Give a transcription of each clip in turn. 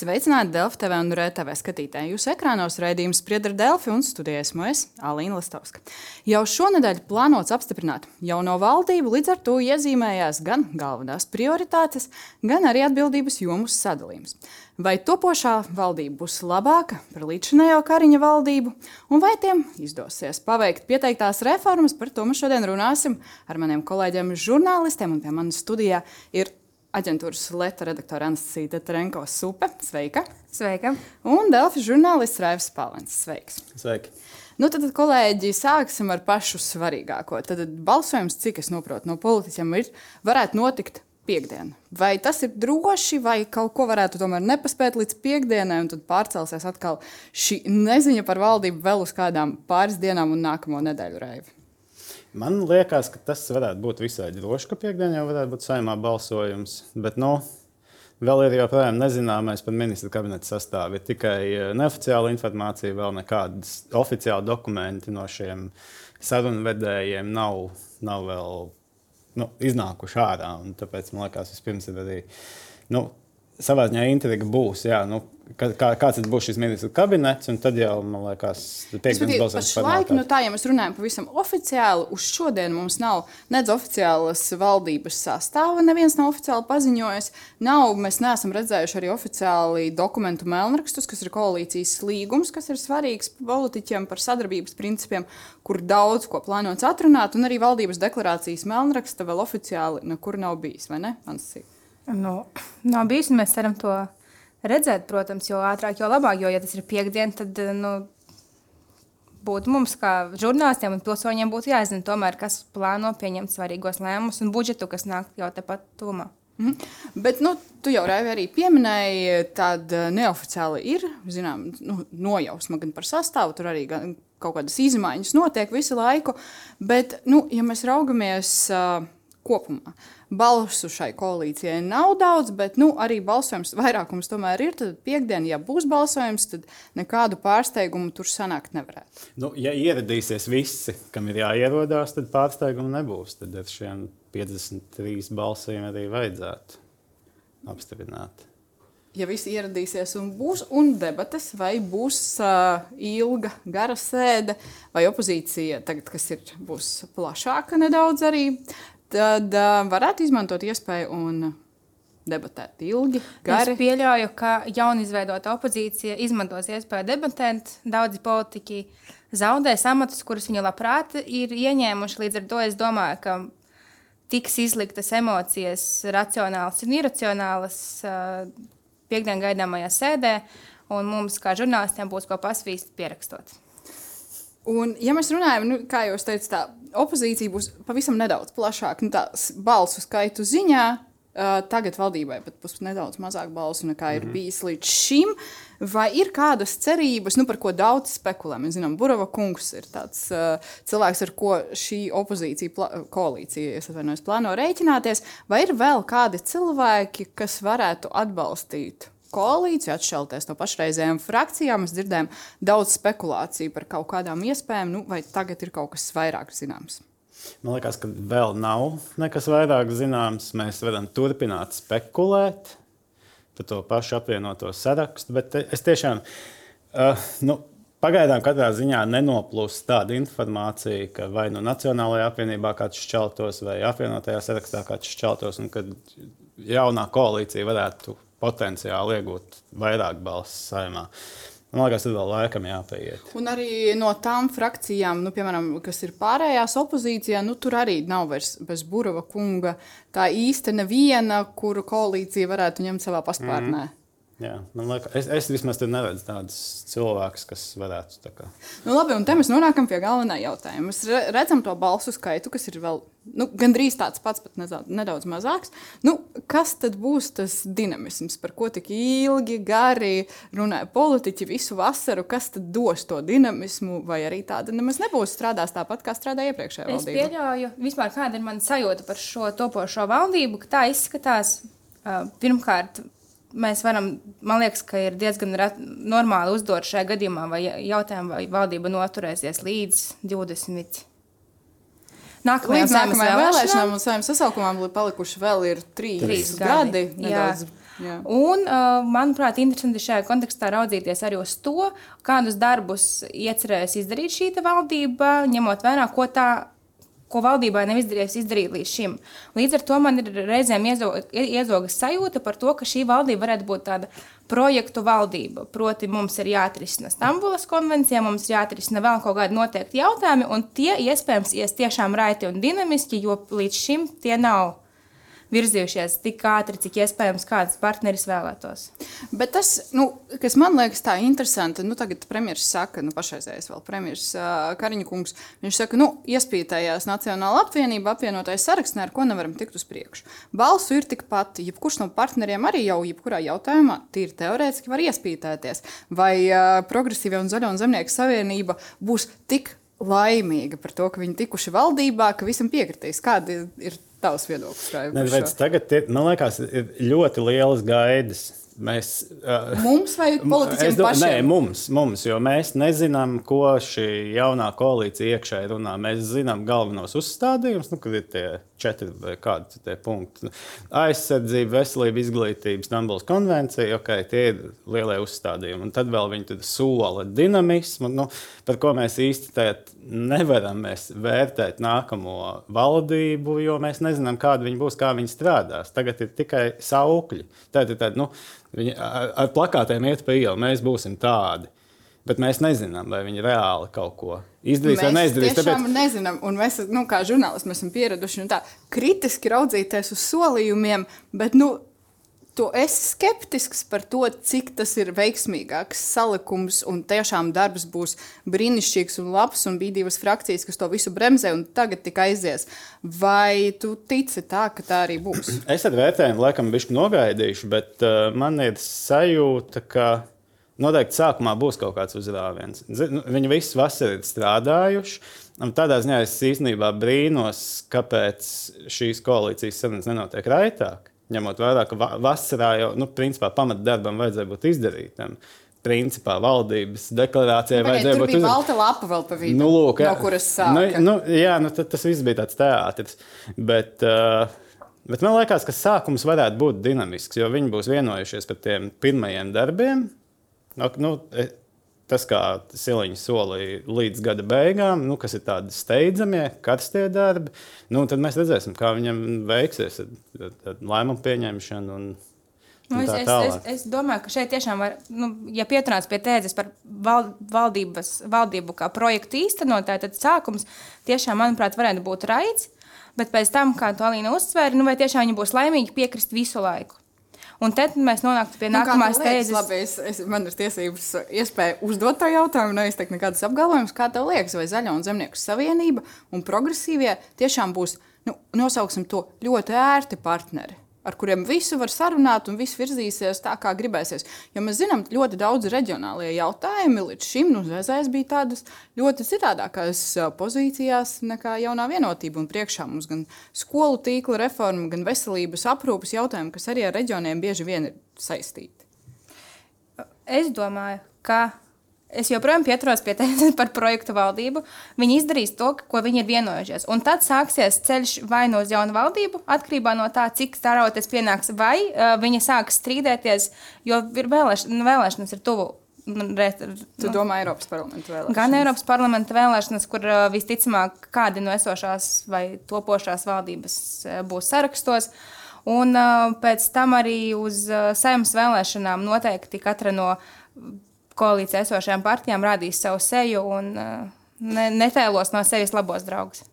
Sveicināti Delfi TV un RTV skatītāji. Jūsu ekrānos raidījums spriedra Delfi un studijā esmu es, Alīna Lastovska. Jau šonadēļ plānots apstiprināt jauno valdību, līdz ar to iezīmējās gan galvenās prioritātes, gan arī atbildības jomu sadalījums. Vai topošā valdība būs labāka par līdzinējo Kariņa valdību, un vai tiem izdosies paveikt pieteiktās reformas, par to mēs šodien runāsim ar maniem kolēģiem, žurnālistiem, un pie manas studijā ir aģentūras Leta redaktore Anastasija Tetrenko Supe. Sveika! Sveika! Un Delfi žurnālists Raivs Palens. Sveiks! Sveiki! Nu, tad, kolēģi, sāksim ar pašu svarīgāko. Tad balsojums, cik es saprotu no politiķiem, ir, varētu notikt piekdiena. Vai tas ir droši, vai kaut ko varētu tomēr nepaspēt līdz piekdienai, un tad pārcelsies atkal šī neziņa par valdību vēl uz kādām pāris dienām un nākamo nedēļu reivi? Man liekas, ka tas varētu būt visai droši, ka piekdienā jau varētu būt saimā balsojums. Bet, nu, vēl ir joprojām nezināmais par ministra kabineta sastāvu. Ir tikai eh, neoficiāla informācija, vēl nekādas oficiāla dokumenti no šiem sarunvedējiem nav, nav vēl nu, iznākuši ārā. Tāpēc man liekas, vispirms ir arī. Nu, savā ziņā intriga būs. Jā, nu, kā, kāds būs šis ministru kabinets, un tad jau, man liekas, piekdienas balsojums par laiku. Nu, tā, ja mēs runājam pavisam oficiāli, uz šodien mums nav nedz oficiālas valdības sastāva, neviens nav oficiāli paziņojis. Nav, mēs neesam redzējuši arī oficiāli dokumentu melnrakstus, kas ir koalīcijas līgums, kas ir svarīgs politiķiem par sadarbības principiem, kur daudz ko plānots atrunāt, un arī valdības deklarācijas melnraksta vēl oficiāli nekur nav bijis, vai ne? Ansī? Nu, nav bijis, mēs ceram to redzēt, protams, jo ātrāk, jo labāk. Jo, ja tas ir piekdiena, tad nu, būtu mums, kā žurnālistiem un pilsoņiem, būtu jāzina, tomēr, kas plāno pieņemt svarīgos lēmumus un budžetu, kas nāk jau tepat tuvumā. Mm -hmm. Bet nu, tu jau Raivi, arī pieminēji, tāda neoficiāli ir zinām, nu, nojausma gan par sastāvu, tur arī gan kaut kādas izmaiņas notiek visu laiku. Bet, nu, ja mēs raugamies uh, kopumā, balsu šai koalīcijai nav daudz, bet nu, arī balsojums vairākums tomēr ir. Tad piekdienā, ja būs balsojums, tad nekādu pārsteigumu tur sanākt nevarētu. Nu, ja ieradīsies visi, kam ir jāierodās, tad pārsteigumu nebūs. Tad ar šiem 53 balsīm arī vajadzētu apstiprināt. Ja visi ieradīsies un būs un debates, vai būs uh, ilga, gara sēde, vai opozīcija, tagad, kas ir, būs plašāka nedaudz arī, tad uh, varētu izmantot iespēju un debatēt ilgi, gari. Es pieļauju, ka jaunizveidota opozīcija izmantos iespēju debatēt. Daudzi politiķi zaudēs amatus, kurus viņi labprāt ir ieņēmuši. Līdz ar to es domāju, ka tiks izliktas emocijas, racionālas un iracionālas piekdienā gaidāmajā sēdē, un mums, kā žurnālistiem, būs ko pasvīst pierakstot. Un, ja mēs runājam, nu, kā jau teicu, tā opozīcija būs pavisam nedaudz plašāka, nu, balsu skaitu ziņā. Uh, tagad valdībai pat būs nedaudz mazāk balsu nekā ir mm -hmm. bijis līdz šim. Vai ir kādas cerības, nu, par ko daudz spekulē? Mēs zinām, Burava kungs ir tāds uh, cilvēks, ar ko šī opozīcija, koalīcija, es atvainojos, plāno rēķināties. Vai ir vēl kādi cilvēki, kas varētu atbalstīt koalīciju, atšķelties no pašreizējām frakcijām. Mēs dzirdējām daudz spekulāciju par kaut kādām iespējām, nu, vai tagad ir kaut kas vairāk zināms. Man liekas, ka vēl nav nekas vairāk zināms. Mēs varam turpināt spekulēt par to pašu apvienoto sarakstu, bet es tiešām. Uh, nu, Pagaidām katrā ziņā nenoplūst tāda informācija, ka vai nu Nacionālajā apvienībā kāds šķeltos, vai apvienotajā sarakstā kāds šķeltos, un ka jaunā koalīcija varētu potenciāli iegūt vairāk balsu saimā. Man liekas, tas vēl laikam jāpaiet. Un arī no tām frakcijām, nu, piemēram, kas ir pārējās opozīcijā, nu, tur arī nav vairs bez Burbuļa kunga tā īsta neviena, kuru koalīcija varētu ņemt savā paspārnē. Mm. Jā, man liekas, es, es vismaz neredzu tādus cilvēkus, kas varētu tā kā. Nu, labi, un te mēs nonākam pie galvenā jautājuma. Mēs redzam to balsu skaitu, kas ir vēl nu, gandrīz tāds pats, pat nedaudz, nedaudz mazāks. Nu, kas tad būs tas dinamisms, par ko tik ilgi, gari runāja politiķi visu vasaru? Kas tad dos to dinamismu, vai arī tāda nemaz nebūs strādās tāpat, kā strādāja iepriekšējā valdība? Es pieļauju, vispār kāda ir mana sajūta par šo topošo valdību, ka tā izskatās pirmkārt mēs varam, man liekas, ka ir diezgan normāli uzdot šajā gadījumā, vai jautājumu, vai valdība noturēsies līdz 20. Nākamajām, līdz nākamajām vēlēšanām un saviem sasaukumam palikuši vēl ir trīs, trīs gadi. gadi nedaudz Jā. Un, uh, manuprāt, interesanti šajā kontekstā raudzīties arī uz to, kādus darbus iecerēs izdarīt šī valdība, ņemot vērā, ko tā. Ko valdībai nav izdarījies izdarīt līdz šim. Līdz ar to man ir reizēm iezo- iezogas sajūta par to, ka šī valdība varētu būt tāda projektu valdība. Proti, mums ir jāatrisina Stambulas konvencija, mums ir jāatrisina vēl kaut kādi noteikti jautājumi, un tie iespējams ies tiešām raiti un dinamiski, jo līdz šim tie nav virzījušies tik ātri, cik iespējams kāds partneris vēlētos. Bet tas, nu, kas man liekas tā interesanti, nu, tagad premjerministrs saka, nu, pašreizējais vēl premjerministrs Kariņa kungs, viņš saka, nu, iespītējās Nacionāla apvienība, apvienotais saraksts, ar ko nevaram tikt uz priekšu. Balsu ir tikpat, jebkurš no partneriem arī jau jebkurā jautājumā tīri teorētiski var iespītēties. Vai uh, progresīvie un zaļo un zemnieku savienība būs tik laimīga par to, ka viņi tikuši valdībā, ka visam piekritīs. Kāda ir tavs viedoklis? Par redz, šo? tagad, ir, man liekas, ir ļoti lielas gaidas. Mēs, uh, Mums vai politiķiem domāju, pašiem? Nē, mums, mums, jo mēs nezinām, ko šī jaunā koalīcija iekšēji runā. Mēs zinām galvenos uzstādījumus, nu, kad ir tie četri vai kādi tie punkti. Aizsardzība, veselība, izglītība, Stambulas konvencija, ok, tie ir lielie uzstādījumi. Un tad vēl viņi sola dinamismu, nu, par ko mēs īsti tagad nevaram mēs vērtēt nākamo valdību, jo mēs nezinām, kāda viņi būs, kā viņi strādās. Tagad ir tikai saukļi. Tad ir tādi, nu, viņi ar, ar plakātiem iet pa ielu, mēs būsim tādi. Bet mēs nezinām, vai viņi reāli kaut ko izdarīs vai Mēs neizdarīs. tiešām Tāpēc, nezinām, un mēs, nu, kā žurnālisti, mēs esam pieraduši nu, tā, kritiski raudzīties uz solījumiem, bet nu, tu esi skeptisks par to, cik tas ir veiksmīgāks salikums, un tiešām darbs būs brīnišķīgs un labs, un bija divas frakcijas, kas to visu bremzē, un tagad tikai aizies. Vai tu tici tā, ka tā arī būs? es ar vērtējumu laikam bišķi nogaidīšu, bet uh, man ir sajūta, ka noteikti sākumā būs kaut kāds uzrāviens. Nu, Viņi visi vasarā ir strādājuši. Tādā ziņā es īstenībā brīnos, kāpēc šīs koalīcijas sarunas nenotiek raitāk. Ņemot vērā, ka va- vasarā jau nu, principā, pamatdarbam vajadzēja būt izdarītam. Principā valdības deklarācijai Pagaid, vajadzēja tur būt bija izdarītam. balta lapa vēl pa vidu, Nu, lūk, jā. no kuras sāka. Nu, nu, jā, nu, tas viss bija tāds teātris. Bet, uh, bet man liekas, ka sākums varētu būt dinamisks, jo viņi būs vienojušies par tiem pirmajiem darbiem. Nu, nu, e, tas, kā Siliņš solīja līdz gada beigām, nu, kas ir tādi steidzamie, karstie darbi, nu, tad mēs redzēsim, kā viņam veiksies ar, lēmumu pieņemšanu. Un, Nu, es, es, es, es domāju, ka šeit tiešām var, nu, ja pieturās pie tēzes par val, valdības, valdību kā projektu īstenotāju, tad sākums tiešām, manuprāt, varētu būt raids. Bet pēc tam, kā to Alīna uzsvēra, nu, vai tiešām viņi būs laimīgi piekrist visu laiku. Un tad mēs nonāktu pie Nu, nākamās liekas, tēzes. Labi, es, es, man ir tiesības, iespēja uzdot to jautājumu, neizteikt nekādas apgalvojumus. Kā tev liekas, vai Zaļo un Zemnieku savienība un progresīvie tiešām būs, nu, nosauksim to ļoti ērti partneri? Ar kuriem visu var sarunāt un viss virzīsies tā, kā gribēsies. Jo mēs zinām, ļoti daudz reģionālie jautājumi līdz šim nu, ZZS bija tādas ļoti citādākās ā, pozīcijās nekā jaunā vienotība. Un priekšā mums gan skolu tīkla reforma, gan veselības aprūpas jautājumi, kas arī ar reģioniem bieži vien ir saistīti. Es domāju, ka es joprojām pieturos pie tēzes par projektu valdību. Viņi izdarīs to, ko viņi ir vienojušies. Un tad sāksies ceļš vai no uz jaunu valdību, atkarībā no tā, cik staroties pienāks, vai uh, viņi sāks strīdēties, jo ir vēlēš, nu, vēlēšanas ir tuvu. Nu, re- Tu nu, domā, Eiropas parlamenta vēlēšanas? Gan Eiropas parlamenta vēlēšanas, kur uh, visticamāk kādi no esošās vai topošās valdības uh, būs sarakstos. Un uh, pēc tam arī uz uh, saimnes vēlēšanām noteikti katra no koalīcijā esošajām partijām rādīs savu seju un uh, ne, netēlos no sevis labos draugus.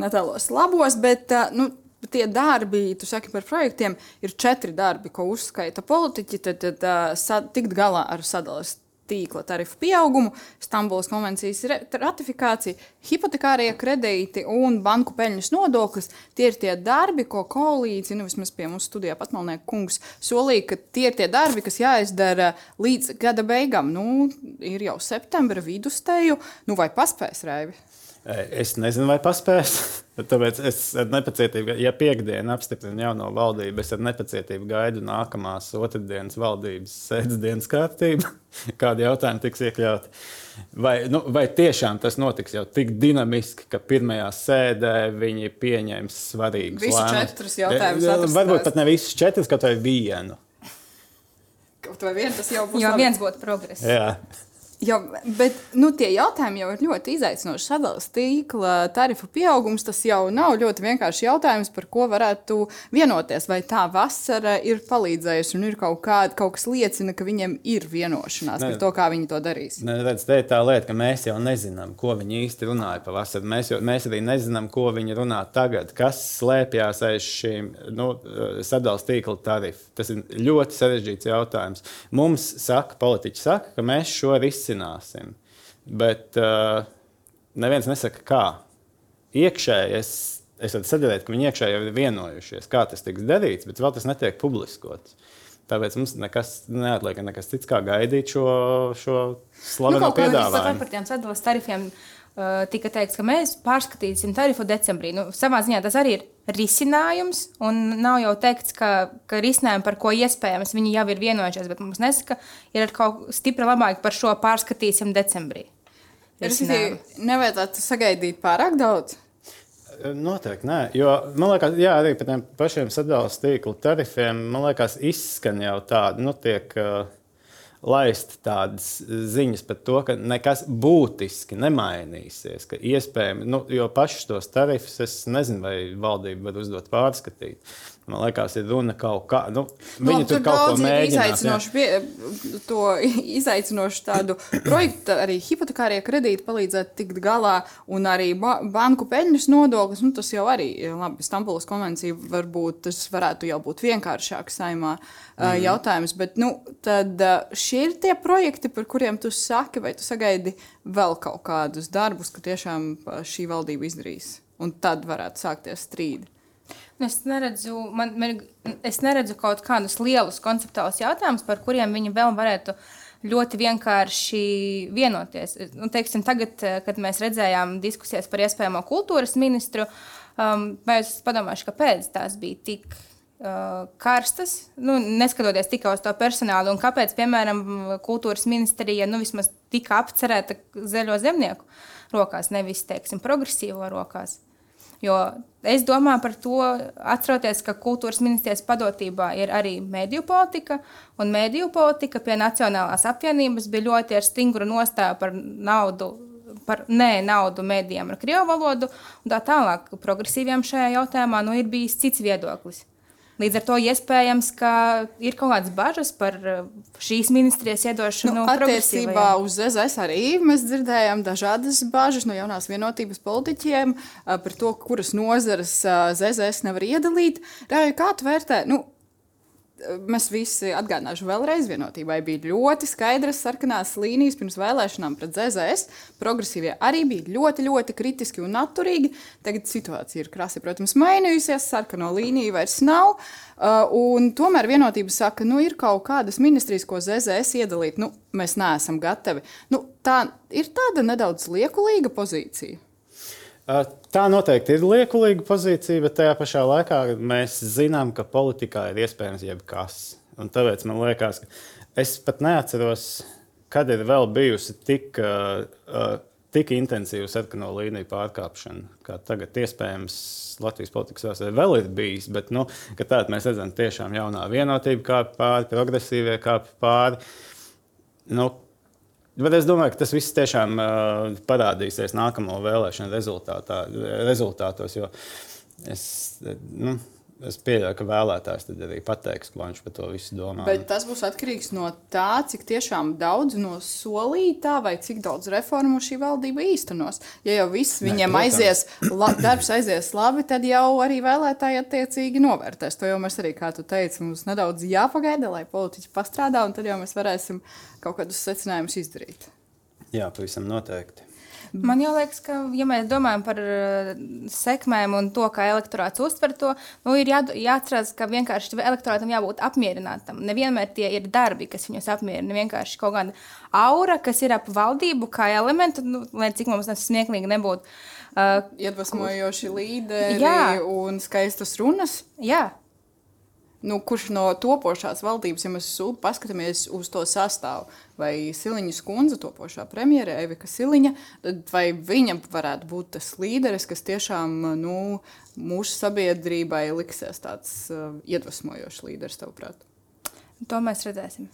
Netālos labos, bet ā, nu, tie darbi, tu saki par projektiem, ir četri darbi, ko uzskaita politiķi. Tad, tad sa, tikt galā ar sadales tīkla tarifu pieaugumu, Stambulas konvencijas ratifikāciju, hipotekārie kredīti un banku peļņas nodoklis. Tie ir tie darbi, ko koalīcija, nu vismaz pie mums studijā patmalnieka kungs, solīja, ka tie ir tie darbi, kas jāizdara līdz gada beigām. Nu, ir jau septembra vidusteju, nu vai paspēs raivi? Es nezinu, vai paspēs. Tāpēc es ar nepacietību, ja piekdiena apstiprina jauno valdību, es ar nepacietību gaidu nākamās otrdienas valdības sēdes dienas kārtību, kādi jautājumi tiks iekļauti. Vai, nu, vai tiešām tas notiks jau tik dinamiski, ka pirmajā sēdē viņi pieņems svarīgus Visus lēmumus? četrus jautājumus. Varbūt pat ne visus četrus, kaut vai vienu. kaut vai vien tas jau būs. Jo labi. viens būtu progress. Jā. Jā, bet nu, tie jautājumi jau ir ļoti izaicinoši. Sadalījuma tīkla tarifu pieaugums tas jau nav ļoti vienkārši jautājums, par ko varētu vienoties. Vai tā vasara ir palīdzējusi un ir kaut, kāda, kaut kas liecina, ka viņiem ir vienošanās Nē. par to, kā viņi to darīs. Ne, redz, te ir tā lieta, ka mēs jau nezinām, ko viņi īsti runāja pavasarī. Mēs, jau- mēs arī nezinām, ko viņi runā tagad, kas slēpjas aiz šīm nu, sadalījuma tīkla tarifu. Tas ir ļoti sarežģīts jautājums. Mums saka, politiķi saka, ka mēs šo risināsim, bet uh, neviens nesaka, kā. Iekšēji es, es varu sadarīt, ka viņi iekšēji jau ir vienojušies, kā tas tiks darīts, bet vēl tas netiek publiskots. Tāpēc mums nekas neatliek, nekas cits, kā gaidīt šo, šo slaveno Nu, piedāvājumu. par tiem sadalījuma tarifiem tika teikts, ka mēs pārskatīsim tarifu decembrī. Nu, savā ziņā tas arī ir risinājums, un nav jau teikts, ka, ka risinājumi, par ko iespējams viņi jau ir vienojušies, bet mums nesaka, ir kaut ko stipri labāk par šo pārskatīsim decembrī. Risinājumu. Nevajadzētu sagaidīt pārāk daudz. Noteikti nē, jo man liekas, jā, arī par tiem pašiem sadalījuma tīkla tarifiem, man liekas, izskan jau tādi, nu, tiek uh, laist tādas ziņas par to, ka nekas būtiski nemainīsies. Ka iespējams, nu, jo pašus tos tarifus es nezinu, vai valdība var uzdot pārskatīt. Man liekas, ir runa kaut kā. Nu, viņi tur kaut ko mēģina. to izaicinošu tādu projektu, arī hipotekārie kredīti palīdzētu tikt galā, un arī ba banku peļņas nodoklis. Nu, tas jau arī labi. Stambulas konvencija varbūt tas varētu jau būt vienkāršāks saimā mm. jautājums. Bet nu, tad šie ir tie projekti, par kuriem tu saki, vai tu sagaidi vēl kaut kādus darbus, ka tiešām šī valdība izdarīs. Un tad varētu sākties strīdi. Nu, Es neredzu, man, man, es neredzu kaut kādus lielus konceptuālus jautājumus, par kuriem viņi vēl varētu ļoti vienkārši vienoties. Nu, teiksim, tagad, eh, kad mēs redzējām diskusijas par iespējamo kultūras ministru, um, vai es padomāju, kāpēc tās bija tik uh, karstas, nu, neskatoties tikai uz to personālu, un kāpēc, piemēram, kultūras ministrija nu, vismaz tika apcerēta zaļo zemnieku rokās, nevis, teiksim, progresīvo rokās. Jo es domāju par to, atceroties, ka kultūras ministrijas padotībā ir arī mediju politika, un mediju politika pie Nacionālās apvienības bija ļoti ar stingru nostāju par naudu. Par nē, naudu mēdījiem ar krievu valodu, un tā tālāk. Progresīviem šajā jautājumā nu, ir bijis cits viedoklis. Līdz ar to iespējams, ka ir kaut kādas bažas par uh, šīs ministrijas iedošanu. Nu, attiecībā uz ZZS arī mēs dzirdējām dažādas bažas no jaunās vienotības politiķiem ā, par to, kuras nozares ā, ZZS nevar iedalīt. Rāju, kā tu vērtē? Nu, Mēs visi atgādināšu vēlreiz, vienotībai bija ļoti skaidras sarkanās līnijas pirms vēlēšanām pret ZZS. Progresīvie arī bija ļoti, ļoti kritiski un atturīgi. Tagad situācija ir krasi, protams, mainījusies, sarkano līniju vairs nav. Uh, tomēr vienotība saka, ka nu, ir kaut kādas ministrijas, ko ZZS iedalīt. Nu, mēs neesam gatavi. Nu, tā ir tāda nedaudz liekulīga pozīcija. Tā noteikti ir liekulīga pozīcija, bet tajā pašā laikā mēs zinām, ka politikā ir iespējams jebkas. Un tāpēc man liekas, ka es pat neatceros, kad ir vēl bijusi tik, tik intensīva sarkano līniju pārkāpšana, kā tagad iespējams Latvijas politikas vēsturē vēl ir bijis. Bet nu, tādā mēs redzam, ka tiešām jaunā vienotība kāpj pāri, progresīvie kāpj pāri. Nu, Bet es domāju, ka tas viss tiešām uh, parādīsies nākamo vēlēšanu rezultātos. Jo es, nu, es pieļauju, ka vēlētājs tad arī pateiks, ko viņš par to visu domā. Bet tas būs atkarīgs no tā, cik daudz no solītā vai cik daudz reformu šī valdība īstenos. Ja jau viss viņiem protams. aizies, la, darbs aizies labi, tad jau arī vēlētāji attiecīgi novērtēs. To jau mēs arī, kā tu teici, mums nedaudz jāpagaida, lai politiķi pastrādā, un tad jau mēs varēsim kaut kādus secinājumus izdarīt. Jā, pavisam noteikti. Man jau liekas, ka, ja mēs domājam par uh, sekmēm un to, kā elektorāts uztver to, nu, ir jā, jāatcerās, ka vienkārši elektorātam jābūt apmierinātam. Nevienmēr tie ir darbi, kas viņus apmierina. Vienkārši kaut kāda aura, kas ir ap valdību, kā elementu, nu, lai cik mums tas smieklīgi nebūtu. Uh, Iedvesmojoši līderi Jā. un skaistas runas. jā, Nu, kurš no topošās valdības, ja mēs su- paskatāmies uz to sastāvu, vai Siliņas kundze, topošā premjera Evika Siliņa, vai viņa varētu būt tas līderis, kas tiešām nu, mūsu sabiedrībai liksies tāds uh, iedvesmojošs līderis, tavuprāt? To mēs redzēsim.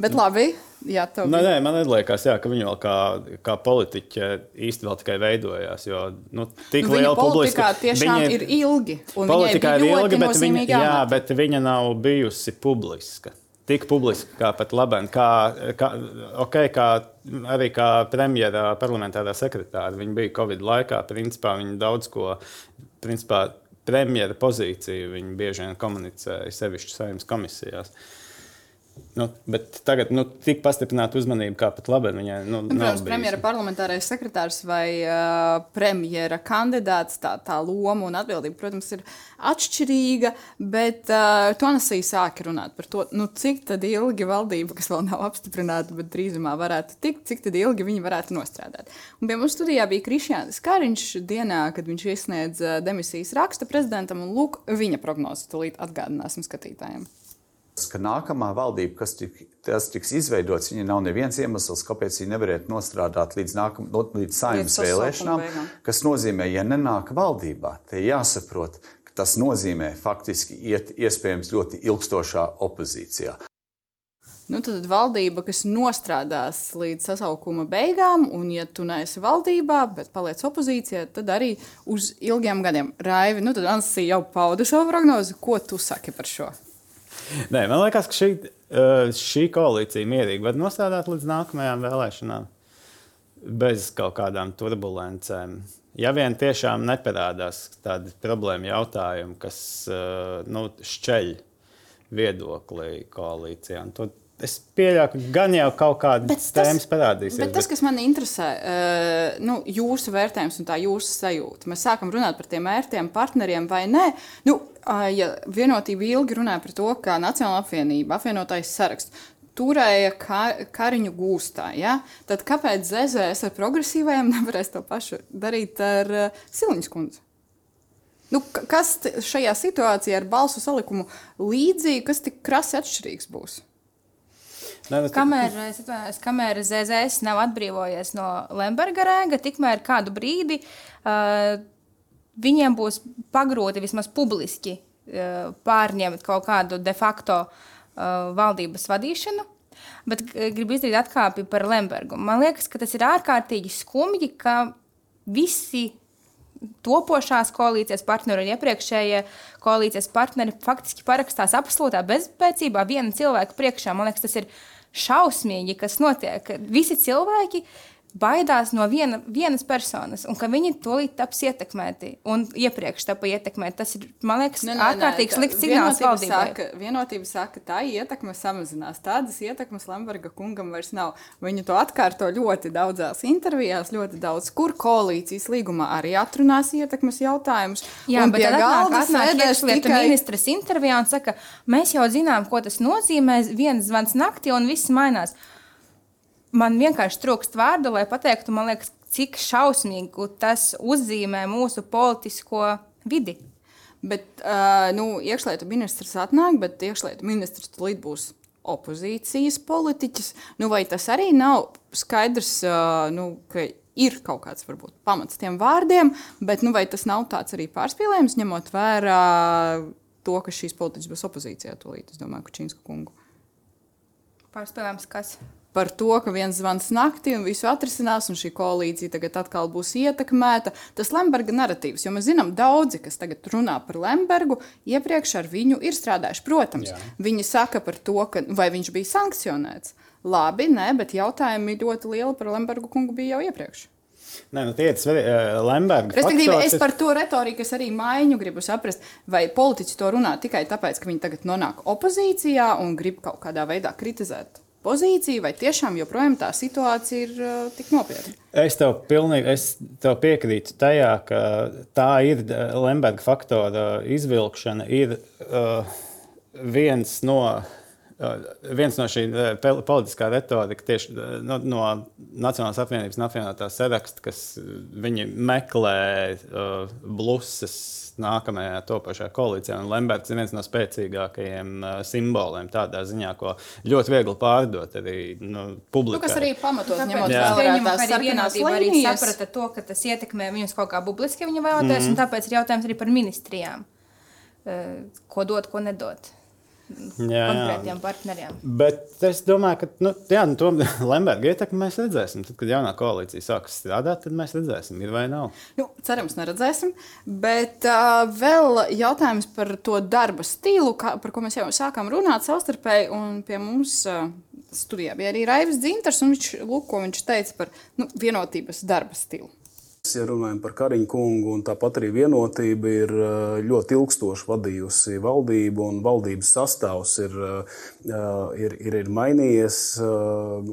Bet labi, jā, tev Nē, nē, man liekas, jā, ka viņi vēl kā, kā politiķi īsti vēl tikai veidojās. Jo nu, tik Nu, viņa liela publiska tiešām ir ilgi. Politikā ir ilga, bet viņa, jā, bet viņa nav bijusi publiska. Tik publiska kā pat labi. Kā, kā, okay, kā, arī kā premjera parlamentārā sekretāra. Viņa bija Covid laikā. Principā viņa daudz ko, principā premjera pozīciju viņa bieži vien komunicēja sevišķi saimnes komisijās. Nu, bet tagad nu, tik pastiprināta uzmanība, kā pat labi. Viņai, nu, Nu, protams, premjera parlamentārais sekretārs vai uh, premjera kandidāts, tā, tā loma un atbildība, protams, ir atšķirīga. Bet uh, to nesīja sāka runāt par to, nu, cik ilgi valdība, kas vēl nav apstiprināta, bet drīzumā varētu tikt, cik ilgi viņi varētu nostrādāt. Un pie mums studijā bija Krišjāns Kariņš dienā, kad viņš iesniedz uh, demisijas rakstu prezidentam, un lūk, viņa prognozes tūlīt atgādināsim skatītājiem. Ka nākamā valdība, kas tik, tiks izveidots, viņai nav neviens iemesls, kāpēc viņa nevarētu nostrādāt līdz, nākam, no- līdz saimnes vēlēšanām. Kas nozīmē, ja nenāk valdībā, te jāsaprot, ka tas nozīmē faktiski iet iespējams ļoti ilgstošā opozīcijā. Nu, tad valdība, kas nostrādās līdz sasaukuma beigām, un, ja tu neesi valdībā, bet paliec opozīcijā, tad arī uz ilgiem gadiem. Raivi, nu, tad Ansija jau pauda savu prognozi. Ko tu saki par šo? Nē, man liekas, ka šī, eh, šī koalīcija mierīgi var nostādīt līdz nākamajām vēlēšanām bez kaut kādām turbulencēm. Ja vien tiešām neparādās tādi problēma jautājumi, kas eh, nu, šķeļ viedokli koalīcijā, tad es pieļauju, ka gan jau kaut kādas tēmas parādīsies. Bet tas, kas man interesē, uh, nu, jūsu vērtējums un tā jūsu sajūta. Mēs sākam runāt par tiem mērķiem, partneriem vai nē. Nu, ja vienotība ilgi runāja par to, ka Nacionāla apvienība, apvienotais saraksts. Turēja kar, kariņu gūstā. Ja? Tad kāpēc ZZS ar progresīvajiem nevarēs to pašu darīt ar uh, Siliņas kundzi? Nu, kas šajā situācijā ar balsu salikumu līdzīgi, kas tik krasi atšķirīgs būs? Nē, nu, Kamēr, es atvainojos, kamēr ZZS nav atbrīvojies no Lemberga rēga, tikmēr kādu brīdi uh, viņiem būs pagrūti vismaz publiski uh, pārņemt kaut kādu de facto uh, valdības vadīšanu. Bet gribu izdarīt atkāpi par Lembergu. Man liekas, ka tas ir ārkārtīgi skumji, ka visi topošās koalīcijas partneri un iepriekšējie koalīcijas partneri faktiski parakstās absolūtā bezspēcībā viena cilvēka priekšā. Man liekas, tas ir šausmīgi, kas notiek. Visi cilvēki baidās no viena, vienas personas, un ka viņi tūlīt taps ietekmēti un iepriekš tapa ietekmēti. Tas ir, man liekas, Nē, nē, nē, ārkārtīgi slikts signāls valdībai. Saka, vienotība saka, ka tā ietekme samazinās. Tādas ietekmes Lemberga kungam vairs nav. Viņi to atkārto ļoti daudzās intervijās, ļoti daudz, kur koalīcijas līgumā arī atrunās ietekmes jautājumus. Jā, Un bet tad galda sēdēs tikai- ministrs intervijā un saka, mēs jau zinām, ko tas nozīmē. viens zvans naktī un viss mainās. Man vienkārši trūkst vārdu, lai pateiktu, liekas, cik šausmīgi tas uzzīmē mūsu politisko vidi. Bet uh, nu, iekšlietu ministrs atnāk, bet iekšlietu ministrs tulīt būs opozīcijas politiķis. Nu, vai tas arī nav skaidrs, uh, nu, ka ir kaut kāds varbūt, pamats tiem vārdiem, bet nu, vai tas nav tāds arī pārspīlējums, ņemot vērā to, ka šīs politiķis būs opozīcijā tulīt, es domāju, Kučīnska kungu. Pārspēlējums, kas? Par to, ka viens zvans naktī un visu atrisinās, un šī koalīcija tagad atkal būs ietekmēta. Tas Lemberga narratīvs, jo mēs zinām, daudzi, kas tagad runā par Lembergu, iepriekš ar viņu ir strādājuši. Protams, Jā. viņi saka par to, ka vai viņš bija sankcionēts. Labi, nē, bet jautājumi ļoti lieli par Lembergu kungu bija jau iepriekš. Nē, nu, tie ir uh, Lemberga. Respektīvi, faktors es par to retoriku arī maiņu gribu saprast, vai politiķi to runā tikai tāpēc, ka viņi tagad nonāk opozīcijā un grib kaut kādā veidā kritizēt pozīciju, vai tiešām joprojām tā situācija ir uh, tik nopietna. Es tev pilnīgi es tev piekrītu tajā, ka tā ir eh, Lemberga faktora izvilkšana, ir uh, viens no. uh, Viens no šī eh, pel- politiskā retorika tieši eh, no, no Nacionālās apvienības un apvienotās saraksta, kas viņi meklē uh, bluses nākamajā topošajā koalīcijā. Un Lembergs ir viens no spēcīgākajiem uh, simboliem tādā ziņā, ko ļoti viegli pārdot arī nu, Nu, publikai. kas arī pamatot, ņemot vērā tās sarkanās arī saprata to, ka tas ietekmē viņus kaut kā publiski, ja viņi vēlaties, mm. un tāpēc ir jautājums arī par ministrijām. Eh, Ko dot, ko nedot. Jā, konkrētiem jā. partneriem. Bet es domāju, ka nu, jā, nu, to Lemberga ietekmi mēs redzēsim. Tad, kad jaunā koalīcija sāks strādāt, tad mēs redzēsim, ir vai nav. Nu, cerams, neredzēsim. Bet uh, vēl jautājums par to darba stilu, kā, par ko mēs jau sākām runāt savstarpēji. Un pie mums uh, studijā bija arī Raivis Dzintars, un viņš, lūk, ko viņš teica par nu, vienotības darba stilu. Ja runājam par Kariņu kungu, un tāpat arī vienotība ir eh, ļoti ilgstoši vadījusi valdību, un valdības sastāvs ir, eh, ir, ir, ir mainījies eh,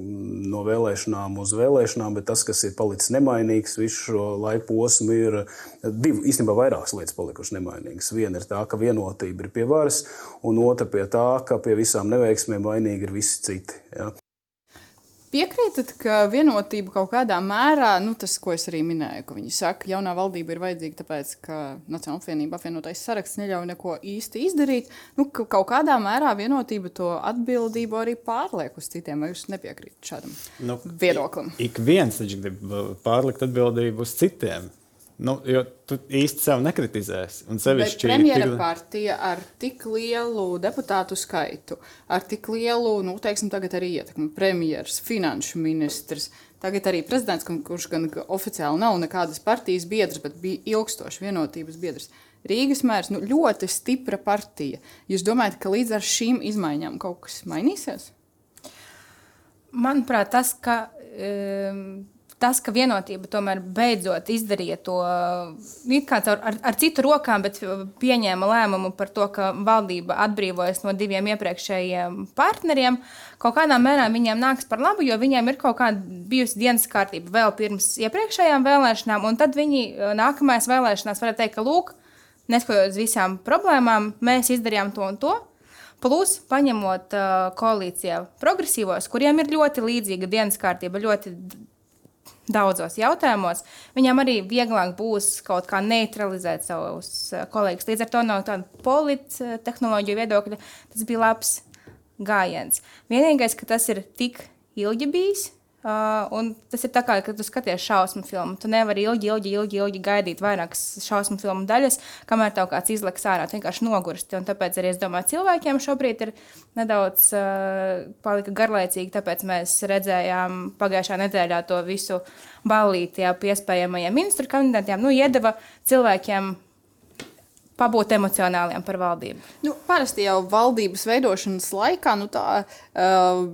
no vēlēšanām uz vēlēšanām, bet tas, kas ir palicis nemainīgs visu šo laiku posmu, ir divi, īstenībā vairākas lietas palikušas nemainīgas. Viena ir tā, ka vienotība ir pie varas, un otra pie tā, ka pie visām neveiksmēm vainīgi ir visi citi. Ja? Piekrītat, ka vienotība kaut kādā mērā, nu, tas, ko es arī minēju, ka viņi saka, ka jaunā valdība ir vajadzīga, tāpēc, ka Nacionāla apvienība apvienotais saraksts neļauj neko īsti izdarīt. Nu, ka kaut kādā mērā vienotība to atbildību arī pārliek uz citiem. Vai jūs nepiekrītat šādam Nu, viedoklim? Ik viens taču grib uh, pārlikt atbildību uz citiem. Nu, jo tu īsti sev nekritizēsi. Sevišķi premjera tik- partija ar tik lielu deputātu skaitu, ar tik lielu, nu, teiksim, tagad arī ietekmi, premjeras, finanšu ministrs, tagad arī prezidents, kurš gan oficiāli nav nekādas partijas biedrs, bet bija ilgstoši vienotības biedrs. Rīgas mērs nu, ļoti stipra partija. Jūs domājat, ka līdz ar šīm izmaiņām kaut kas mainīsies? Manuprāt, tas, ka, um, tas, ka vienotība tomēr beidzot izdarīja to kā caur, ar, ar citu rokām, bet pieņēma lēmumu par to, ka valdība atbrīvojas no diviem iepriekšējiem partneriem, kaut kādā mērā viņiem nāks par labu, jo viņiem ir kaut kāda bijusi dienas kārtība vēl pirms iepriekšējām vēlēšanām, un tad viņi eh, nākamajās vēlēšanās varētu teikt, ka lūk, neskatoties visām problēmām, mēs izdarījām to un to. Plus, paņemot uh, koalīcijā progresīvos, kuriem ir ļoti līdzīga dienas kārtība, ļoti daudzos jautājumos, viņam arī vieglāk būs kaut kā neutralizēt savus uh, kolēģus. Līdz ar to no tāda polittehnoloģiju viedokļa tas bija labs gājiens. Vienīgais, ka tas ir tik ilgi bijis. Uh, tas ir tā kā, kad tu skaties šausmu filmu. Tu nevari ilgi, ilgi, ilgi, ilgi gaidīt vairākas šausmu filmu daļas, kamēr tev kāds izlaiks ārā. Tu vienkārši nogursti. Un tāpēc arī es domāju, cilvēkiem šobrīd ir nedaudz uh, garlaicīgi. Tāpēc mēs redzējām pagājušā nedēļā to visu ballīti jau pie iespējamajiem ministru kandidātiem. Nu, iedeva cilvēkiem pabūt emocionāliem par valdību. Nu, parasti jau valdības veidošanas laikā nu, tā uh,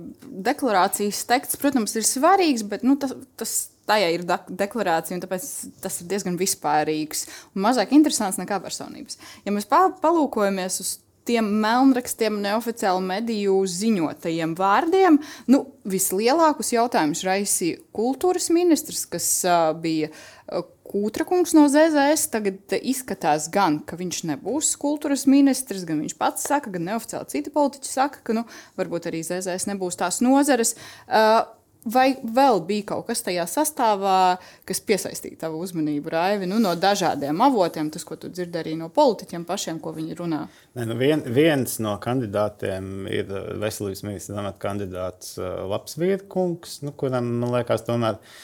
deklarācijas teksts, protams, ir svarīgs, bet nu, tas, tas tajā ir deklarācija, un tāpēc tas ir diezgan vispārīgs un mazāk interesants nekā personības. Ja mēs pa- palūkojamies uz tiem melnrakstiem, neoficiālu mediju ziņotajiem vārdiem, nu, vislielākus jautājumus raisīja kultūras ministrs, kas uh, bija uh, Kūtra kungs no ZZS. Tagad izskatās gan, ka viņš nebūs kultūras ministrs, gan viņš pats saka, gan neoficiāli citi politiķi saka, ka nu, varbūt arī ZZS nebūs tās nozares. Uh, Vai vēl bija kaut kas tajā sastāvā, kas piesaistīja tavu uzmanību, Raivi, nu, no dažādiem avotiem, tas, ko tu dzirdi arī no politiķiem pašiem, ko viņi runā? Nē, nu vien, viens no kandidātiem ir uh, veselības ministra amata kandidāts Lapsvīrkungs, nu, kuram, man liekas, tomēr uh,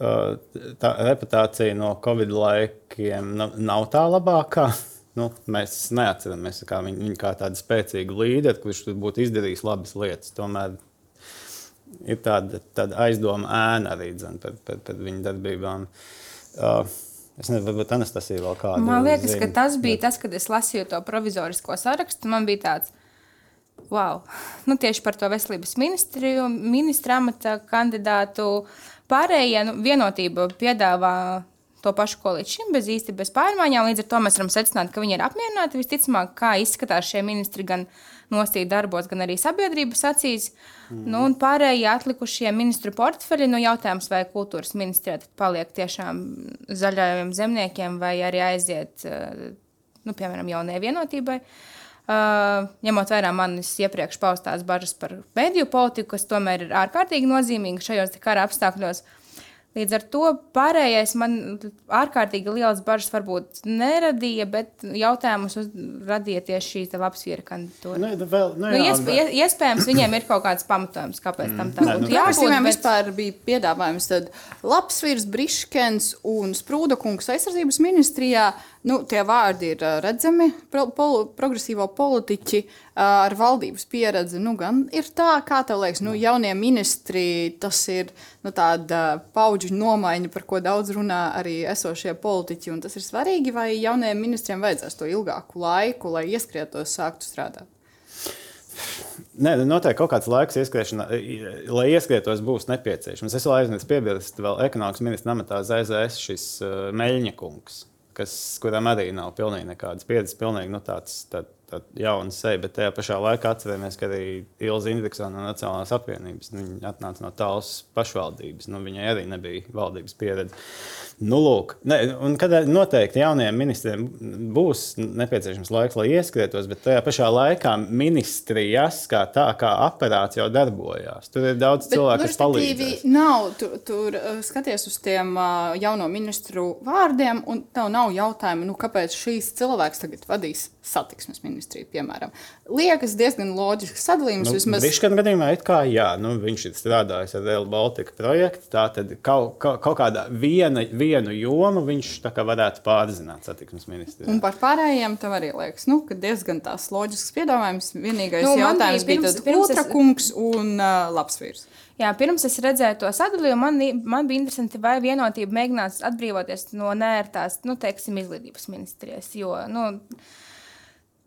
tā reputācija no Covid laikiem nav, tā labākā. Nu, mēs neatceramies kā viņu, viņu kā tādu spēcīgu līderi, kurš būtu izdarījis labas lietas. Tomēr ir tāda, tāda aizdoma ēna arī dzen, par, par, par viņu darbībām. Uh, es nezinu, varbūt Anastasija vēl kādu. Man liekas, ka zina, tas bija bet- tas, kad es lasīju to provizorisko sarakstu. Man bija tāds, wow, nu, tieši par to veselības ministriju, ministra amata kandidātu. Pārējie nu, vienotība piedāvā to pašu, ko līdz šim, bez īsti bez pārmaiņām. Līdz ar to mēs varam secināt, ka viņi ir apmierināti. Visticamāk, kā izskatās šie ministri gan nostīt darbos, gan arī sabiedrības acīs. Mm. Nu, un pārējie atlikušie ministru portfeļi, nu, jautājums, vai kultūras ministrijā paliek tiešām zaļajiem zemniekiem, vai arī aiziet, eh, nu, piemēram, jaunajai vienotībai. Uh, ņemot vērā manis iepriekš paustās bažas par mediju politiku, kas tomēr ir ārkārtīgi nozīmīga šajos kara apstākļos. Līdz ar to pārējais man ārkārtīgi liels bažas varbūt neradīja, bet jautājumus uz- radīja tieši šī labsviera kandidatūra. Nu, vēl, nu, Nu, jā, iesp ie- iespējams, viņiem ir kaut kāds pamatojums, kāpēc tam tā Nē, būtu nu- jābūt. Progresīviem bet- vispār bija piedāvājums, tad labs vīrs, Briškens un Sprūda kungs aizsardzības ministrijā. Nu, tie vārdi ir redzami, pro, pol, progresīvo politiķi ar valdības pieredzi. Nu, gan ir tā, kā tev liekas, nu, jaunie ministri, tas ir nu, tāda paudžu nomaiņa, par ko daudz runā arī esošie politiķi. Tas ir svarīgi, vai jaunajiem ministriem vajadzēs to ilgāku laiku, lai ieskrietos, sāktu strādāt. Nē, nu, noteikti kaut kāds laiks, lai ieskrietos, būs nepieciešams. Es vēl aizmirsu piebilst, vēl ekonomikas ministra amatā ZZS šis uh, Meļņa kungs, kas, kuram arī nav pilnīgi nekādas pieredzes, pilnīgi nu, tāds, tā, tā jauna seja, bet tajā pašā laikā atceramies, ka arī Ilza Indeksona no Nacionālās apvienības, nu, atnāca no tālas pašvaldības, nu, viņai arī nebija valdības pieredze. Nu, lūk, ne, un kad noteikti jaunajiem ministriem būs nepieciešams laiks, lai ieskrietos, bet tajā pašā laikā ministrijas kā tā, kā aparāts jau darbojās. Tur ir daudz bet, cilvēku, nu, kas palīdz. Nav, tu, tur uh, skaties uz tiem uh, jauno ministru vārdiem, un tev nav jautājumu, nu, kāpēc šīs cilvēks tagad vadīs satiksmes ministriju, piemēram. Liekas diezgan loģisks sadalījums. Nu, vismaz... Briškana gadījumā it kā jā, nu, viņš ir strādājis ar Rail Baltica projektu, tā tad kaut, kaut, kaut kādā viena, vienu jomu viņš varētu pārzināt satiksmes ministrijā. Un par pārējiem tam arī liekas, nu, ka diezgan tās loģisks piedāvājums. Vienīgais nu, jautājums bija, pirms, bija pirms es... kungs un uh, labs vīrs. Jā, pirms es redzēju to sadalījumu, man, man bija interesanti, vai vienotība mēģinās atbrīvoties no nērtās, nu, teiksim, izglītības ministrijas. Jo, nu,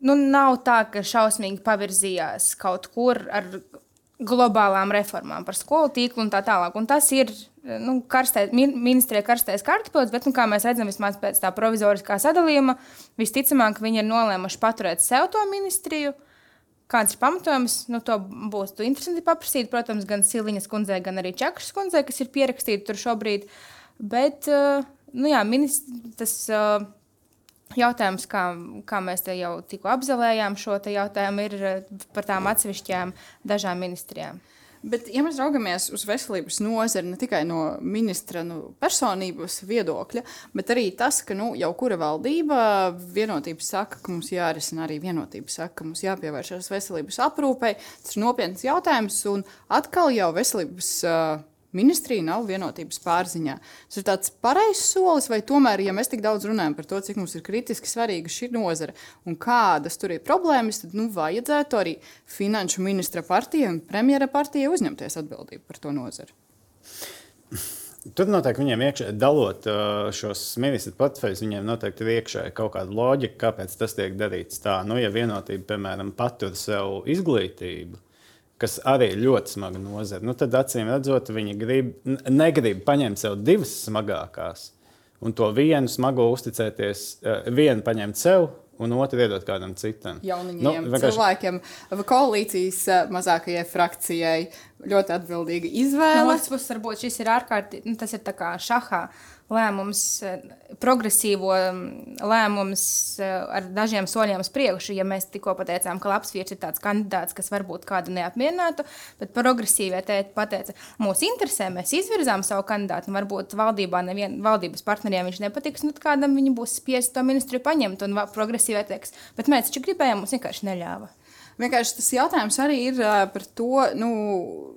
nu, nav tā, ka šausmīgi pavirzījās kaut kur ar globālām reformām par skolu tīklu un tā tālāk. Un tas ir nu, karstais, ministrijai karstais kartupeļs, bet, nu, kā mēs redzam, vismaz pēc tā provizoriskā sadalījuma, visticamāk, viņi ir nolēmuši paturēt sev to ministriju. Kāds ir pamatojums? Nu, to būs interesanti paprasīt. Protams, gan Siliņas kundzei, gan arī Čakras kundzei, kas ir pierakstīti tur šobrīd. Bet, uh, nu jā, ministrs. Uh, Jautājums, kā, kā mēs te jau tikko apzelējām šo jautājumu, ir eh, par tām atsevišķām dažām ministrijām. Bet, ja mēs raugamies uz veselības nozari ne tikai no ministra nu, personības viedokļa, bet arī tas, ka nu, jau kura valdība vienotība saka, ka mums jārisina arī vienotība saka, ka mums jāpievēršas veselības aprūpei, tas ir nopietns jautājums. Un atkal jau veselības. Uh, ministrija nav vienotības pārziņā. Tas ir tāds pareizs solis, vai tomēr, ja mēs tik daudz runājam par to, cik mums ir kritiski svarīga šī nozara un kādas tur ir problēmas, tad nu, vajadzētu arī finanšu ministra partija un premjera partija uzņemties atbildību par to nozari. Tur noteikti viņiem iekšā, dalot uh, šos ministru portfeļus, viņiem noteikti ir iekšā kaut kāda loģika, kāpēc tas tiek darīts tā. Nu, ja vienotība, piemēram, patur sev izglītību, kas arī ir ļoti smaga nozara, nu, tad acīm redzot, viņi grib, negrib paņemt sev divas smagākās un to vienu smago uzticēties, eh, vienu paņemt sev. Un otru iedot kādam citam. Jauniem nu, vienkārši... cilvēkiem, koalīcijas eh, mazākajai frakcijai ļoti atbildīga izvēle. No otras puses, varbūt šis ir ārkārtīgi, nu, tas ir tā kā šahā. Uh, lēmums, eh, progresīvo mm, lēmums eh, ar dažiem soļiem uz priekšu. Ja mēs tikko pateicām, ka labs vīrs ir tāds kandidāts, kas varbūt kādu neapmierinātu, bet progresīvie pateica, mūs interesē, mēs izvirzām savu kandidātu, un varbūt valdībā nevien, valdības partneriem viņš nepatiks, nu kādam viņi būs spiesti to ministru paņemt, un progresīvie teiks, bet mēs taču gribējām, mums vienkārši neļāva. Vienkārši tas jautājums arī ir par to, nu,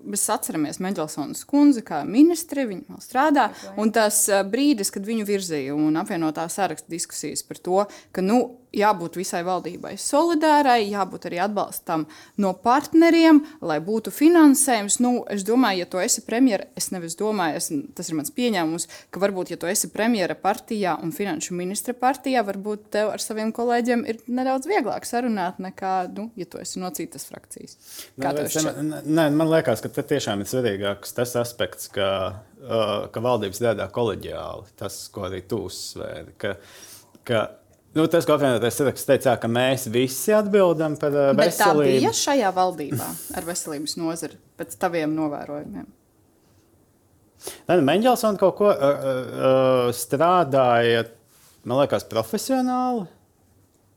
mēs atceramies Mendelsons kundzi kā ministri, viņa vēl strādā, un tas brīdis, kad viņu virzīja un apvienotā saraksta diskusijas par to, ka, nu, jābūt visai valdībai solidārai, jābūt arī atbalstam no partneriem, lai būtu finansējums. Nu, es domāju, ja tu esi premjera, es nevis domāju, es, tas ir mans pieņēmums, ka varbūt, ja tu esi premjera partijā un finanšu ministra partijā, varbūt tev ar saviem kolēģiem ir nedaudz vieglāk sarunāt nekā, nu, ja tu esi no citas frakcijas. Nē, nē, man liekas, ka tiešām ir svarīgāks tas aspekts, ka, uh, ka valdības strādā koleģiāli. Tas, ko arī tu uzsvēri. Ka, ka Nu, tas, ko apvienotais saraksts teica, ka mēs visi atbildam par uh, veselību. Bet tā bija šajā valdībā ar veselības nozari pēc taviem novērojumiem. Nu, Mendelsons kaut ko uh, uh, strādāja, man liekas, profesionāli.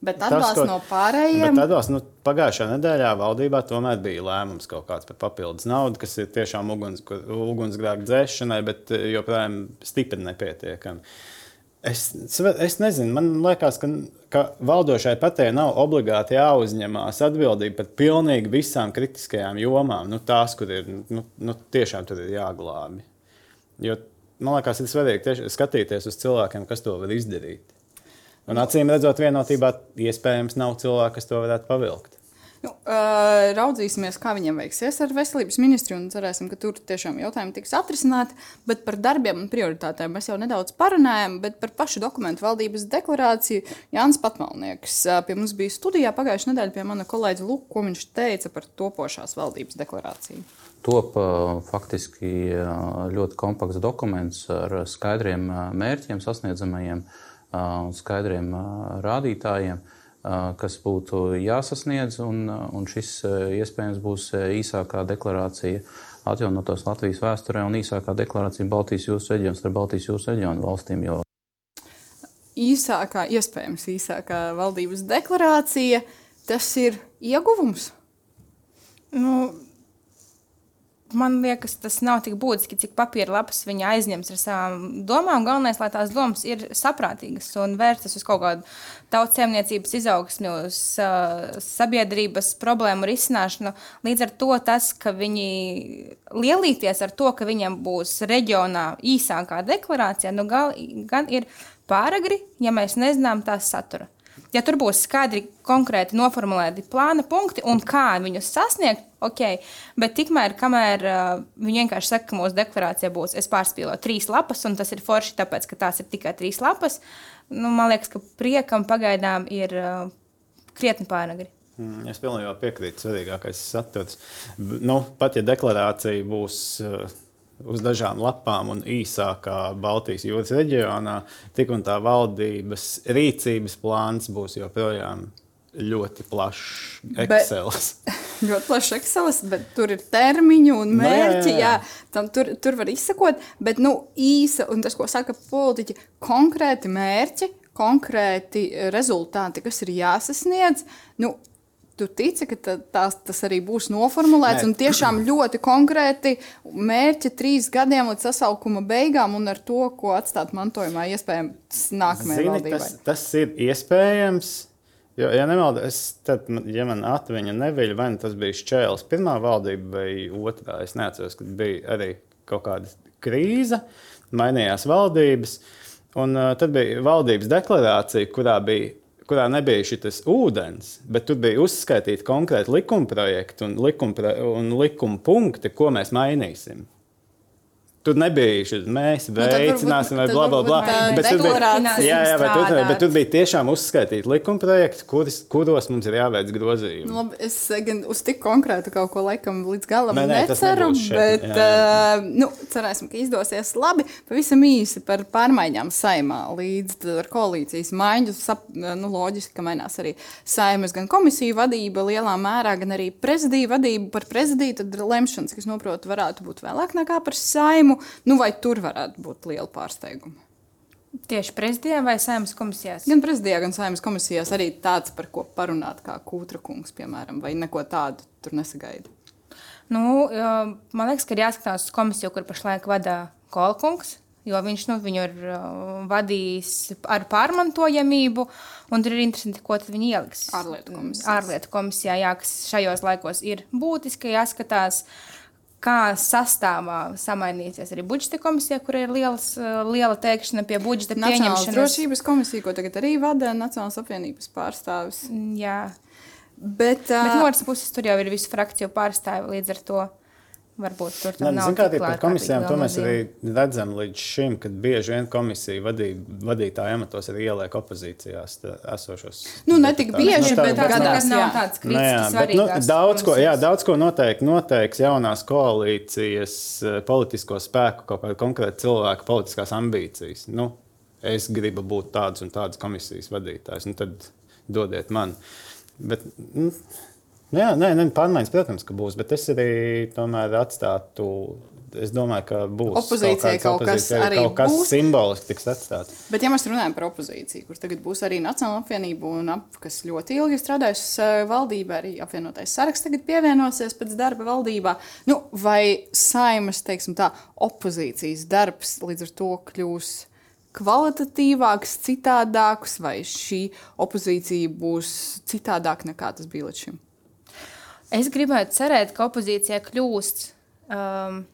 Bet atbalsts tas, ko, no pārējiem. Atbalsts, nu, pagājušā nedēļā valdībā tomēr bija lēmums kaut kāds par papildus naudu, kas ir tiešām uguns, ugunsgrēku dzēšanai, bet joprojām stipri nepietiekami. Es, es nezinu, man liekas, ka, ka valdošai patēji nav obligāti jāuzņemās atbildība par pilnīgi visām kritiskajām jomām. Nu, tās, kur ir nu, nu, tiešām ir jāglābj. Jo man liekas, ir svarīgi skatīties uz cilvēkiem, kas to var izdarīt. Un acīm redzot, vienotībā iespējams nav cilvēku, kas to varētu pavilkt. Nu, uh, raudzīsimies, kā viņam veiksies ar veselības ministru, un cerēsim, ka tur tiešām jautājumi tiks atrisināti. Bet par darbiem un prioritātēm mēs jau nedaudz parunājām, bet par pašu dokumentu valdības deklarāciju Jānis Patmalnieks uh, pie mums bija studijā pagājušajā nedēļā pie mana kolēģa Luka, ko viņš teica par topošās valdības deklarāciju. Top faktiski ļoti kompakts dokuments ar skaidriem mērķiem, sasniedzamajiem un skaidriem rādītājiem kas būtu jāsasniedz, un, un šis iespējams būs īsākā deklarācija atjaunotos Latvijas vēsturē un īsākā deklarācija Baltijas jūras reģions ar Baltijas jūras reģionu valstīm. Jo... Īsākā, iespējams, īsākā valdības deklarācija, tas ir ieguvums. Nu, man liekas, tas nav tik būtiski, cik papīra lapas viņa aizņems ar savām domām. Galvenais, lai tās domas ir saprātīgas un vērstas uz kaut kādu tautsēmniecības izaugsmi, uz uh, sabiedrības problēmu risināšanu. Līdz ar to tas, ka viņi lielīties ar to, ka viņiem būs reģionā īsākā deklarācija, nu gal, gan ir pāragri, ja mēs nezinām tās satura. Ja tur būs skaidri, konkrēti noformulēti plāna punkti un kā viņus sasniegt, ok. Bet tikmēr, kamēr uh, viņi vienkārši saka, ka mūsu deklarācija būs, es pārspīloju trīs lapas, un tas ir forši, tāpēc, ka tās ir tikai trīs lapas, nu, man liekas, ka priekam pagaidām ir uh, krietni pāragri. Mm, es pilnībā piekrītu. Svarīgākais ir saturs. Nu, pat ja deklarācija būs. Uh uz dažām lapām un īsākā Baltijas jūras reģionā, tik un tā valdības rīcības plāns būs joprojām ļoti plašs Excel. ļoti plašs Excel, bet tur ir termiņi un nu, mērķi. No, jā, jā, jā. Tam, tur, tur var izsakot, bet nu, īsa, un tas, ko saka politiķi, konkrēti mērķi, konkrēti rezultāti, kas ir jāsasniedz. Nu, Tu tici, ka tās, tas arī būs noformulēts Nē. un tiešām ļoti konkrēti mērķi trīs gadiem līdz sasaukuma beigām un ar to, ko atstāt mantojumā, iespējams, nākamajai Zini, valdībai. Tas, tas ir iespējams. Jo, ja nemaldu, es, tad, ja man atmiņa neviļ, vai nu tas bija Šķēles pirmā valdība vai otrā, es neatceros, kad bija arī kaut kāda krīze, mainījās valdības. Un uh, tad bija valdības deklarācija, kurā bija kurā nebija šis ūdens, bet tur bija uzskaitīti konkrēti likuma projekti un likuma, un likuma punkti, ko mēs mainīsim. Tur nebija šis mēs nu, veicināsim, vai bla, bla, bla. Bet tur, bija, jā, jā, bet, tur, bet tur bija tiešām uzskaitīti likuma projekti, kuris, kuros mums ir jāveic grozījumi. Nu, labi, es gan uz tik konkrētu kaut ko laikam līdz galam nē, nē, neceru, bet jā, jā. Uh, nu, cerēsim, ka izdosies labi. Pavisam īsi par pārmaiņām saimā līdz koalīcijas maiņu. Sap, nu, loģiski, ka mainās arī saimas gan komisiju vadība lielā mērā, gan arī prezidiju vadība. Par prezidiju tad lemšanas, kas, noprot, varētu būt vēlāk nekā par saimu jautājumu, nu, vai tur varētu būt liela pārsteiguma? Tieši prezidijā vai saimnes komisijās? Gan prezidijā, gan saimnes komisijās arī tāds, par ko parunāt, kā Kūtra kungs, piemēram, vai neko tādu tur nesagaida. Nu, man liekas, ka ir jāskatās uz komisiju, kur pašlaik vada Kolkungs. Jo viņš nu, viņu ir vadījis ar pārmantojamību, un tur ir interesanti, ko viņi ieliks. Ārlietu komisijā. Ārlietu komisijā, jā, kas šajos laikos ir būtiski jāskatās. Kā sastāvā samainīsies arī budžeta komisija, kur ir liels, eh, liela teikšana pie budžeta pieņemšanas. drošības komisija, ko tagad arī vada Nacionālās apvienības pārstāvis. Mm, jā. Bet, uh, Bet no otras puses tur jau ir visu frakciju pārstāvi līdz ar to. Varbūt tur Nē, nav tā līnija. Par komisijām to mēs arī redzam līdz šim, kad bieži vien komisija vadī, vadītāja amatos arī ieliek opozīcijās esošos. Nu, ne tik bieži, nu, bet tā, gadās, nav tāds kritiski nu, svarīgs. Nu, daudz, ko, jā, daudz ko noteikti noteiks jaunās koalīcijas eh, politisko spēku, kaut kāda konkrēta cilvēka politiskās ambīcijas. Nu, es gribu būt tāds un tāds komisijas vadītājs, nu, tad dodiet man. Bet, nu, Jā, nē, nē, pārmaiņas, protams, ka būs, bet es arī tomēr atstātu. Es domāju, ka būs opozīcijai kaut, kaut kas arī kaut kas būs. simboliski tiks atstāts. Bet, ja mēs runājam par opozīciju, kur tagad būs arī Nacionāla apvienība, un ap, kas ļoti ilgi strādājusi uh, valdībā, arī apvienotais saraksts tagad pievienosies pēc darba valdībā, nu, vai saimas, teiksim tā, opozīcijas darbs līdz ar to kļūs kvalitatīvāks, citādāks, vai šī opozīcija būs citādāka nekā tas bija līdz šim? Es gribētu cerēt, ka opozīcija kļūst um,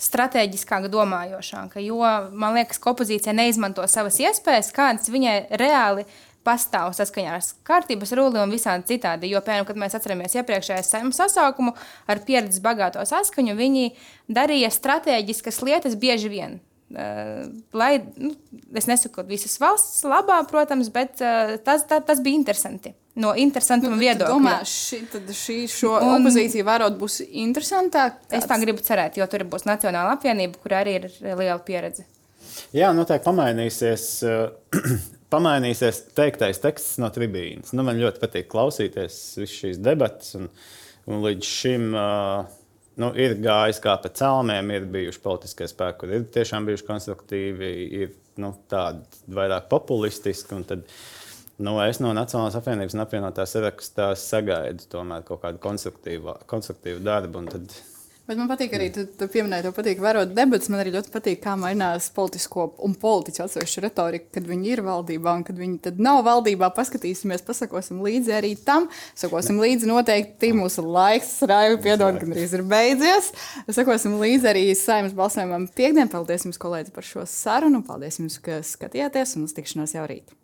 strateģiskāk domājošāka. Jo man liekas, ka opozīcija neizmanto savas iespējas, kādas viņai reāli pastāv saskaņā ar kārtības rulli un visādi citādi. Jo, piemēram, kad mēs atceramies iepriekšējā saimnes sasaukumu ar pieredzi bagāto saskaņu, viņi darīja strateģiskas lietas bieži vien. Uh, lai, nu, es nesaku, ka visas valsts labā, protams, bet uh, tas, tā, tas bija interesanti. No interesantuma nu, viedokļa. Domā, šī, šī šo un, opozīciju vērot būs interesantāk? Kāds? Es tā gribu cerēt, jo tur būs Nacionāla apvienība, kur arī ir liela pieredze. Jā, noteikti pamainīsies. pamainīsies teiktais teksts no tribīnes. Nu, man ļoti patīk klausīties visas šīs debatas. Un, un līdz šim uh, nu, ir gājis kā pa celmiem, ir bijuši politiskie spēki, kur ir tiešām bijuši konstruktīvi, ir nu, tādi vairāk populistiski. Tad, nu, es no Nacionālās apvienības un apvienotās sarakstā sagaidu tomēr kaut kādu konstruktīvu, konstruktīvu darbu. Tad, Bet man patīk arī, tu, tu pieminēji, tev patīk vērot debatas. Man arī ļoti patīk, kā mainās politisko un politiķu atsevišķu retorika, kad viņi ir valdībā un kad viņi tad nav valdībā. Paskatīsimies, pasakosim līdzi arī tam. Sakosim līdzi noteikti mūsu laiks, raivi piedod, gan arī ir beidzies. Sakosim līdzi arī saimnes balsojumam piekdien. Paldies jums, kolēģi, par šo sarunu. Paldies jums, ka skatījāties un uz tikšanos jau rīt.